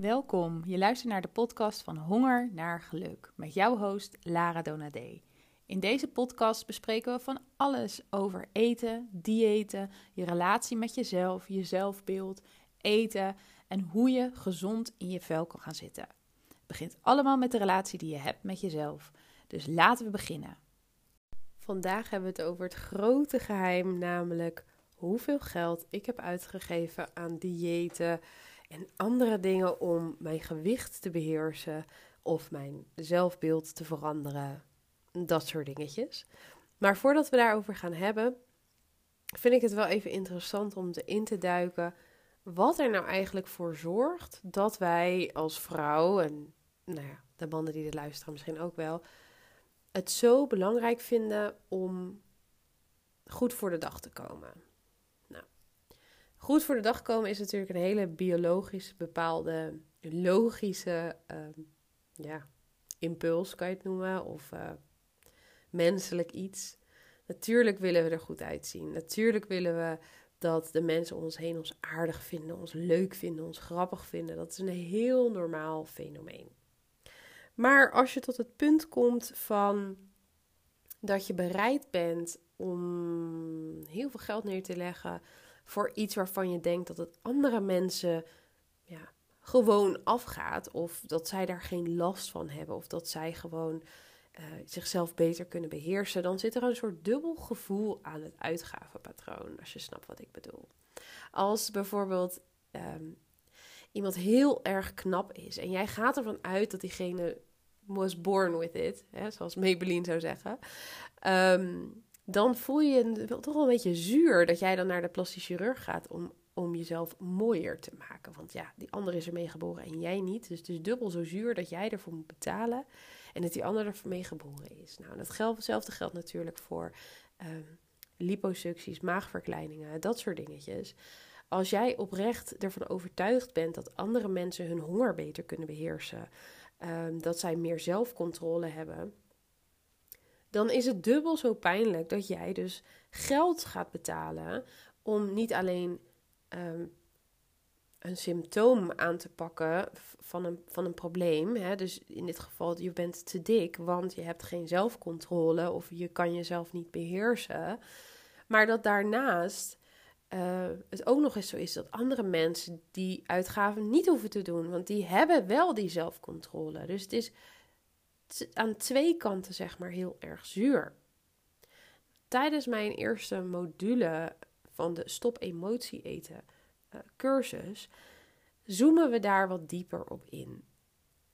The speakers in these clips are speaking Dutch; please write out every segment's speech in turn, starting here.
Welkom, je luistert naar de podcast van Honger naar Geluk met jouw host Lara Donadé. In deze podcast bespreken we van alles over eten, diëten, je relatie met jezelf, je zelfbeeld, eten en hoe je gezond in je vel kan gaan zitten. Het begint allemaal met de relatie die je hebt met jezelf. Dus laten we beginnen. Vandaag hebben we het over het grote geheim, namelijk hoeveel geld ik heb uitgegeven aan diëten en andere dingen om mijn gewicht te beheersen of mijn zelfbeeld te veranderen. Dat soort dingetjes. Maar voordat we daarover gaan hebben, vind ik het wel even interessant om te in te duiken wat er nou eigenlijk voor zorgt dat wij als vrouw, en nou ja, de mannen die dit luisteren misschien ook wel, het zo belangrijk vinden om goed voor de dag te komen. Goed voor de dag komen is natuurlijk een hele biologisch bepaalde, logische uh, ja, impuls, kan je het noemen, of uh, menselijk iets. Natuurlijk willen we er goed uitzien. Natuurlijk willen we dat de mensen ons heen ons aardig vinden, ons leuk vinden, ons grappig vinden. Dat is een heel normaal fenomeen. Maar als je tot het punt komt van dat je bereid bent om heel veel geld neer te leggen voor iets waarvan je denkt dat het andere mensen ja, gewoon afgaat, of dat zij daar geen last van hebben, of dat zij gewoon uh, zichzelf beter kunnen beheersen, dan zit er een soort dubbel gevoel aan het uitgavenpatroon, als je snapt wat ik bedoel. Als bijvoorbeeld um, iemand heel erg knap is en jij gaat ervan uit dat diegene was born with it, hè, zoals Maybelline zou zeggen, um, dan voel je je toch wel een beetje zuur dat jij dan naar de plastic chirurg gaat om, om jezelf mooier te maken. Want ja, die ander is ermee geboren en jij niet. Dus het is dubbel zo zuur dat jij ervoor moet betalen en dat die ander ermee geboren is. Nou, dat geldt, hetzelfde geldt natuurlijk voor um, liposucties, maagverkleiningen, dat soort dingetjes. Als jij oprecht ervan overtuigd bent dat andere mensen hun honger beter kunnen beheersen, um, dat zij meer zelfcontrole hebben, dan is het dubbel zo pijnlijk dat jij dus geld gaat betalen om niet alleen um, een symptoom aan te pakken van een, van een probleem. Hè? Dus in dit geval, je bent te dik, want je hebt geen zelfcontrole of je kan jezelf niet beheersen. Maar dat daarnaast uh, het ook nog eens zo is dat andere mensen die uitgaven niet hoeven te doen, want die hebben wel die zelfcontrole. Dus het is aan twee kanten zeg maar heel erg zuur. Tijdens mijn eerste module van de Stop Emotie Eten uh, cursus zoomen we daar wat dieper op in.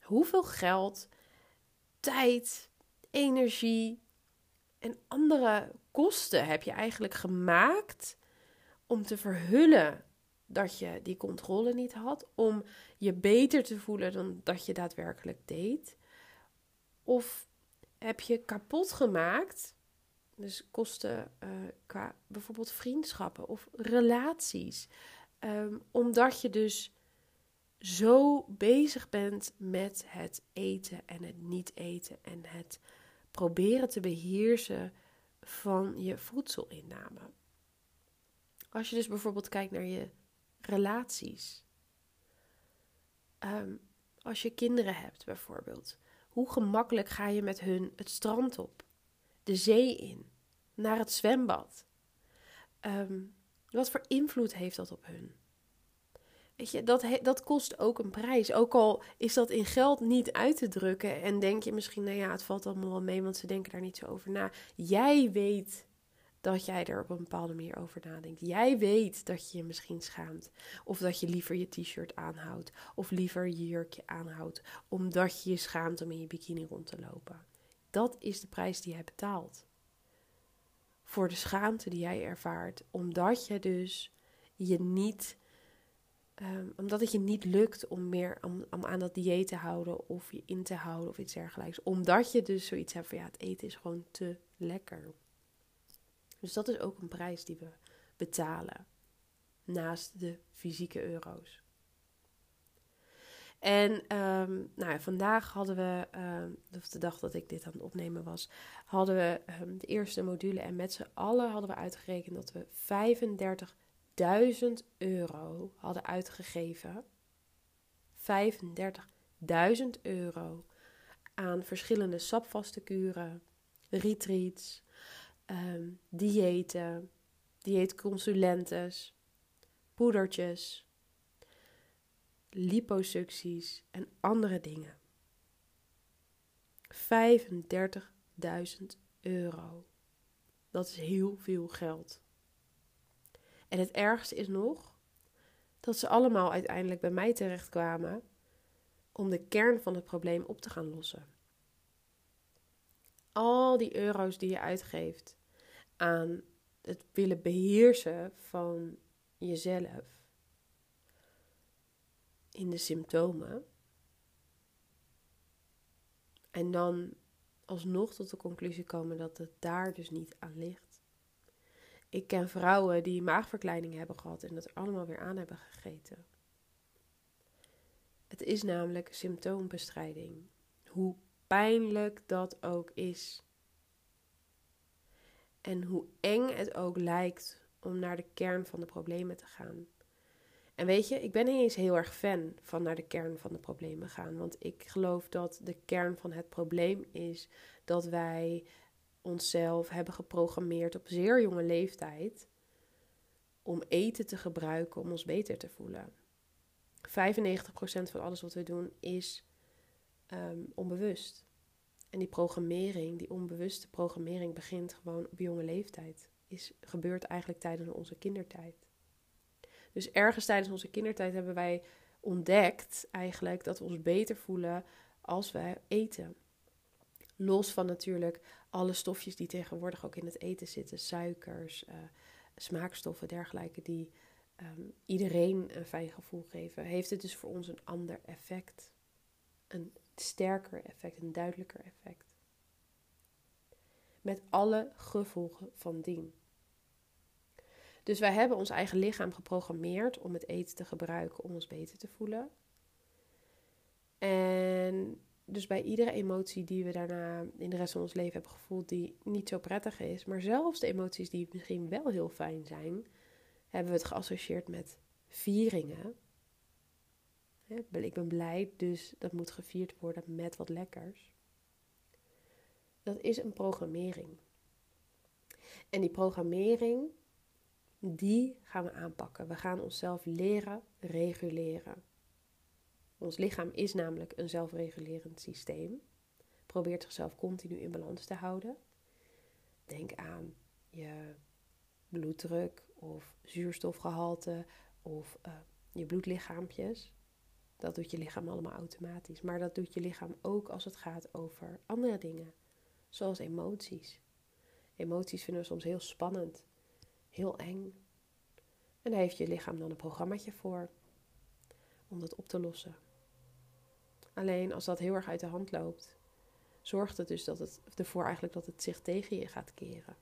Hoeveel geld, tijd, energie en andere kosten heb je eigenlijk gemaakt om te verhullen dat je die controle niet had, om je beter te voelen dan dat je daadwerkelijk deed? Of heb je kapot gemaakt, dus kosten uh, qua bijvoorbeeld vriendschappen of relaties, um, omdat je dus zo bezig bent met het eten en het niet eten en het proberen te beheersen van je voedselinname. Als je dus bijvoorbeeld kijkt naar je relaties. Um, als je kinderen hebt bijvoorbeeld. Hoe gemakkelijk ga je met hun het strand op, de zee in, naar het zwembad? Um, wat voor invloed heeft dat op hun? Weet je, dat, dat kost ook een prijs. Ook al is dat in geld niet uit te drukken. En denk je misschien, nou ja, het valt allemaal wel mee, want ze denken daar niet zo over na. Jij weet dat jij er op een bepaalde manier over nadenkt. Jij weet dat je je misschien schaamt. Of dat je liever je t-shirt aanhoudt. Of liever je jurkje aanhoudt. Omdat je je schaamt om in je bikini rond te lopen. Dat is de prijs die jij betaalt. Voor de schaamte die jij ervaart. Omdat je dus je niet. Um, omdat het je niet lukt om meer om, om, aan dat dieet te houden of je in te houden of iets dergelijks. Omdat je dus zoiets hebt van ja, het eten is gewoon te lekker. Dus dat is ook een prijs die we betalen naast de fysieke euro's. En um, nou ja, vandaag hadden we, um, of de dag dat ik dit aan het opnemen was, hadden we um, de eerste module. En met z'n allen hadden we uitgerekend dat we 35.000 euro hadden uitgegeven. 35.000 35.000 euro aan verschillende sapvaste kuren, retreats, um, diëten, dieetconsulentes, poedertjes, liposucties en andere dingen. 35.000 euro. Dat is heel veel geld. En het ergste is nog dat ze allemaal uiteindelijk bij mij terechtkwamen om de kern van het probleem op te gaan lossen. Al die euro's die je uitgeeft aan het willen beheersen van jezelf in de symptomen. En dan alsnog tot de conclusie komen dat het daar dus niet aan ligt. Ik ken vrouwen die maagverkleining hebben gehad en dat allemaal weer aan hebben gegeten. Het is namelijk symptoombestrijding. Hoe pijnlijk dat ook is. En hoe eng het ook lijkt om naar de kern van de problemen te gaan. En weet je, ik ben niet eens heel erg fan van naar de kern van de problemen gaan. Want ik geloof dat de kern van het probleem is dat wij onszelf hebben geprogrammeerd op zeer jonge leeftijd om eten te gebruiken om ons beter te voelen. 95% van alles wat we doen is ehm, onbewust. En die programmering, die onbewuste programmering, begint gewoon op jonge leeftijd. Is, gebeurt eigenlijk tijdens onze kindertijd. Dus ergens tijdens onze kindertijd hebben wij ontdekt eigenlijk dat we ons beter voelen als wij eten. Los van natuurlijk alle stofjes die tegenwoordig ook in het eten zitten, suikers, uh, smaakstoffen, dergelijke, die ehm, iedereen een fijn gevoel geven, heeft het dus voor ons een ander effect. Een sterker effect, een duidelijker effect. Met alle gevolgen van dien. Dus wij hebben ons eigen lichaam geprogrammeerd om het eten te gebruiken om ons beter te voelen. En dus bij iedere emotie die we daarna in de rest van ons leven hebben gevoeld, die niet zo prettig is, maar zelfs de emoties die misschien wel heel fijn zijn, hebben we het geassocieerd met vieringen. Ik ben blij, dus dat moet gevierd worden met wat lekkers. Dat is een programmering. En die programmering, die gaan we aanpakken. We gaan onszelf leren reguleren. Ons lichaam is namelijk een zelfregulerend systeem. Probeert zichzelf continu in balans te houden. Denk aan je bloeddruk of zuurstofgehalte of uh, je bloedlichaampjes. Dat doet je lichaam allemaal automatisch. Maar dat doet je lichaam ook als het gaat over andere dingen, zoals emoties. Emoties vinden we soms heel spannend, heel eng. En daar heeft je lichaam dan een programmaatje voor om dat op te lossen. Alleen als dat heel erg uit de hand loopt, zorgt het dus dat het ervoor eigenlijk dat het zich tegen je gaat keren.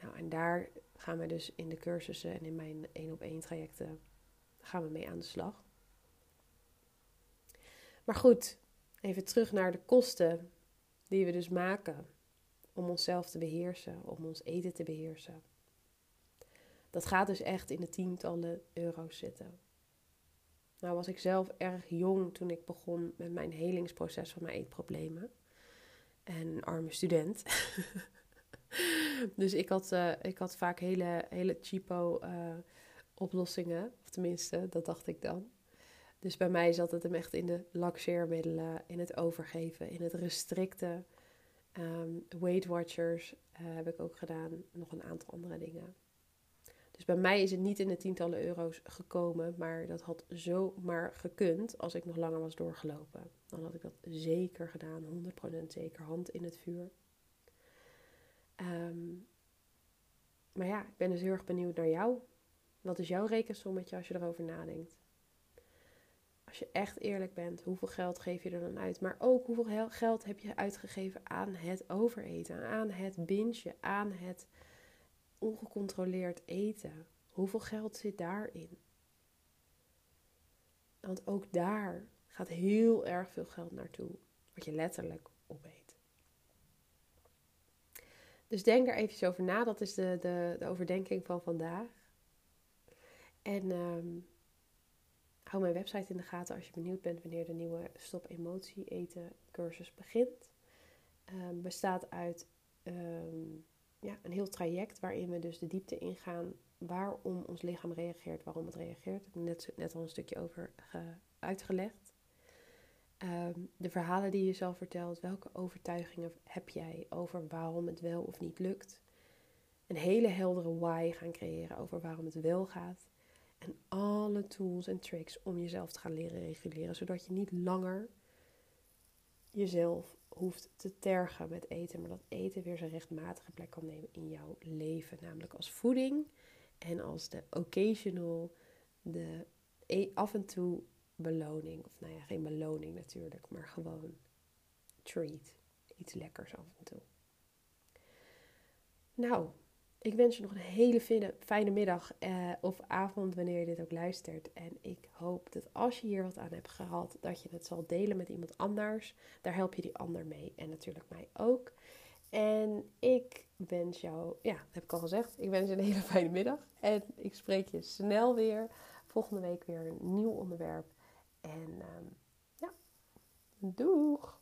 Nou, en daar gaan we dus in de cursussen en in mijn één op één trajecten gaan we mee aan de slag. Maar goed, even terug naar de kosten die we dus maken om onszelf te beheersen, om ons eten te beheersen. Dat gaat dus echt in de tientallen euro's zitten. Nou was ik zelf erg jong toen ik begon met mijn helingsproces van mijn eetproblemen. En arme student. dus ik had, uh, ik had vaak hele, hele cheapo uh, oplossingen. Of tenminste, dat dacht ik dan. Dus bij mij zat het hem echt in de laxeermiddelen, in het overgeven, in het restricten. Um, Weight Watchers uh, heb ik ook gedaan. Nog een aantal andere dingen. Dus bij mij is het niet in de tientallen euro's gekomen, maar dat had zomaar gekund als ik nog langer was doorgelopen. Dan had ik dat zeker gedaan, 100% zeker, hand in het vuur. Ehm, maar ja, ik ben dus heel erg benieuwd naar jou. Wat is jouw rekensommetje als je erover nadenkt? Als je echt eerlijk bent, hoeveel geld geef je er dan uit? Maar ook hoeveel geld heb je uitgegeven aan het overeten, aan het bingen, aan het ongecontroleerd eten. Hoeveel geld zit daarin? Want ook daar gaat heel erg veel geld naartoe, wat je letterlijk opeet. Dus denk er even over na. Dat is de, de, de overdenking van vandaag. En um, hou mijn website in de gaten als je benieuwd bent wanneer de nieuwe Stop Emotie Eten cursus begint. Um, bestaat uit ehm, ja, een heel traject waarin we dus de diepte ingaan waarom ons lichaam reageert, waarom het reageert. Ik heb net, net al een stukje over uitgelegd. Ehm, de verhalen die je zelf vertelt, welke overtuigingen heb jij over waarom het wel of niet lukt. Een hele heldere why gaan creëren over waarom het wel gaat. En alle tools en tricks om jezelf te gaan leren reguleren, zodat je niet langer jezelf hoeft te tergen met eten, maar dat eten weer zijn rechtmatige plek kan nemen in jouw leven. Namelijk als voeding en als de occasional, de e- af en toe beloning. Of nou ja, geen beloning natuurlijk, maar gewoon treat. Iets lekkers af en toe. Nou, ik wens je nog een hele fijne, middag eh, of avond wanneer je dit ook luistert. En ik hoop dat als je hier wat aan hebt gehad, dat je het zal delen met iemand anders. Daar help je die ander mee en natuurlijk mij ook. En ik wens jou, ja, dat heb ik al gezegd, ik wens je een hele fijne middag. En ik spreek je snel weer. Volgende week weer een nieuw onderwerp. En um, ja, doeg!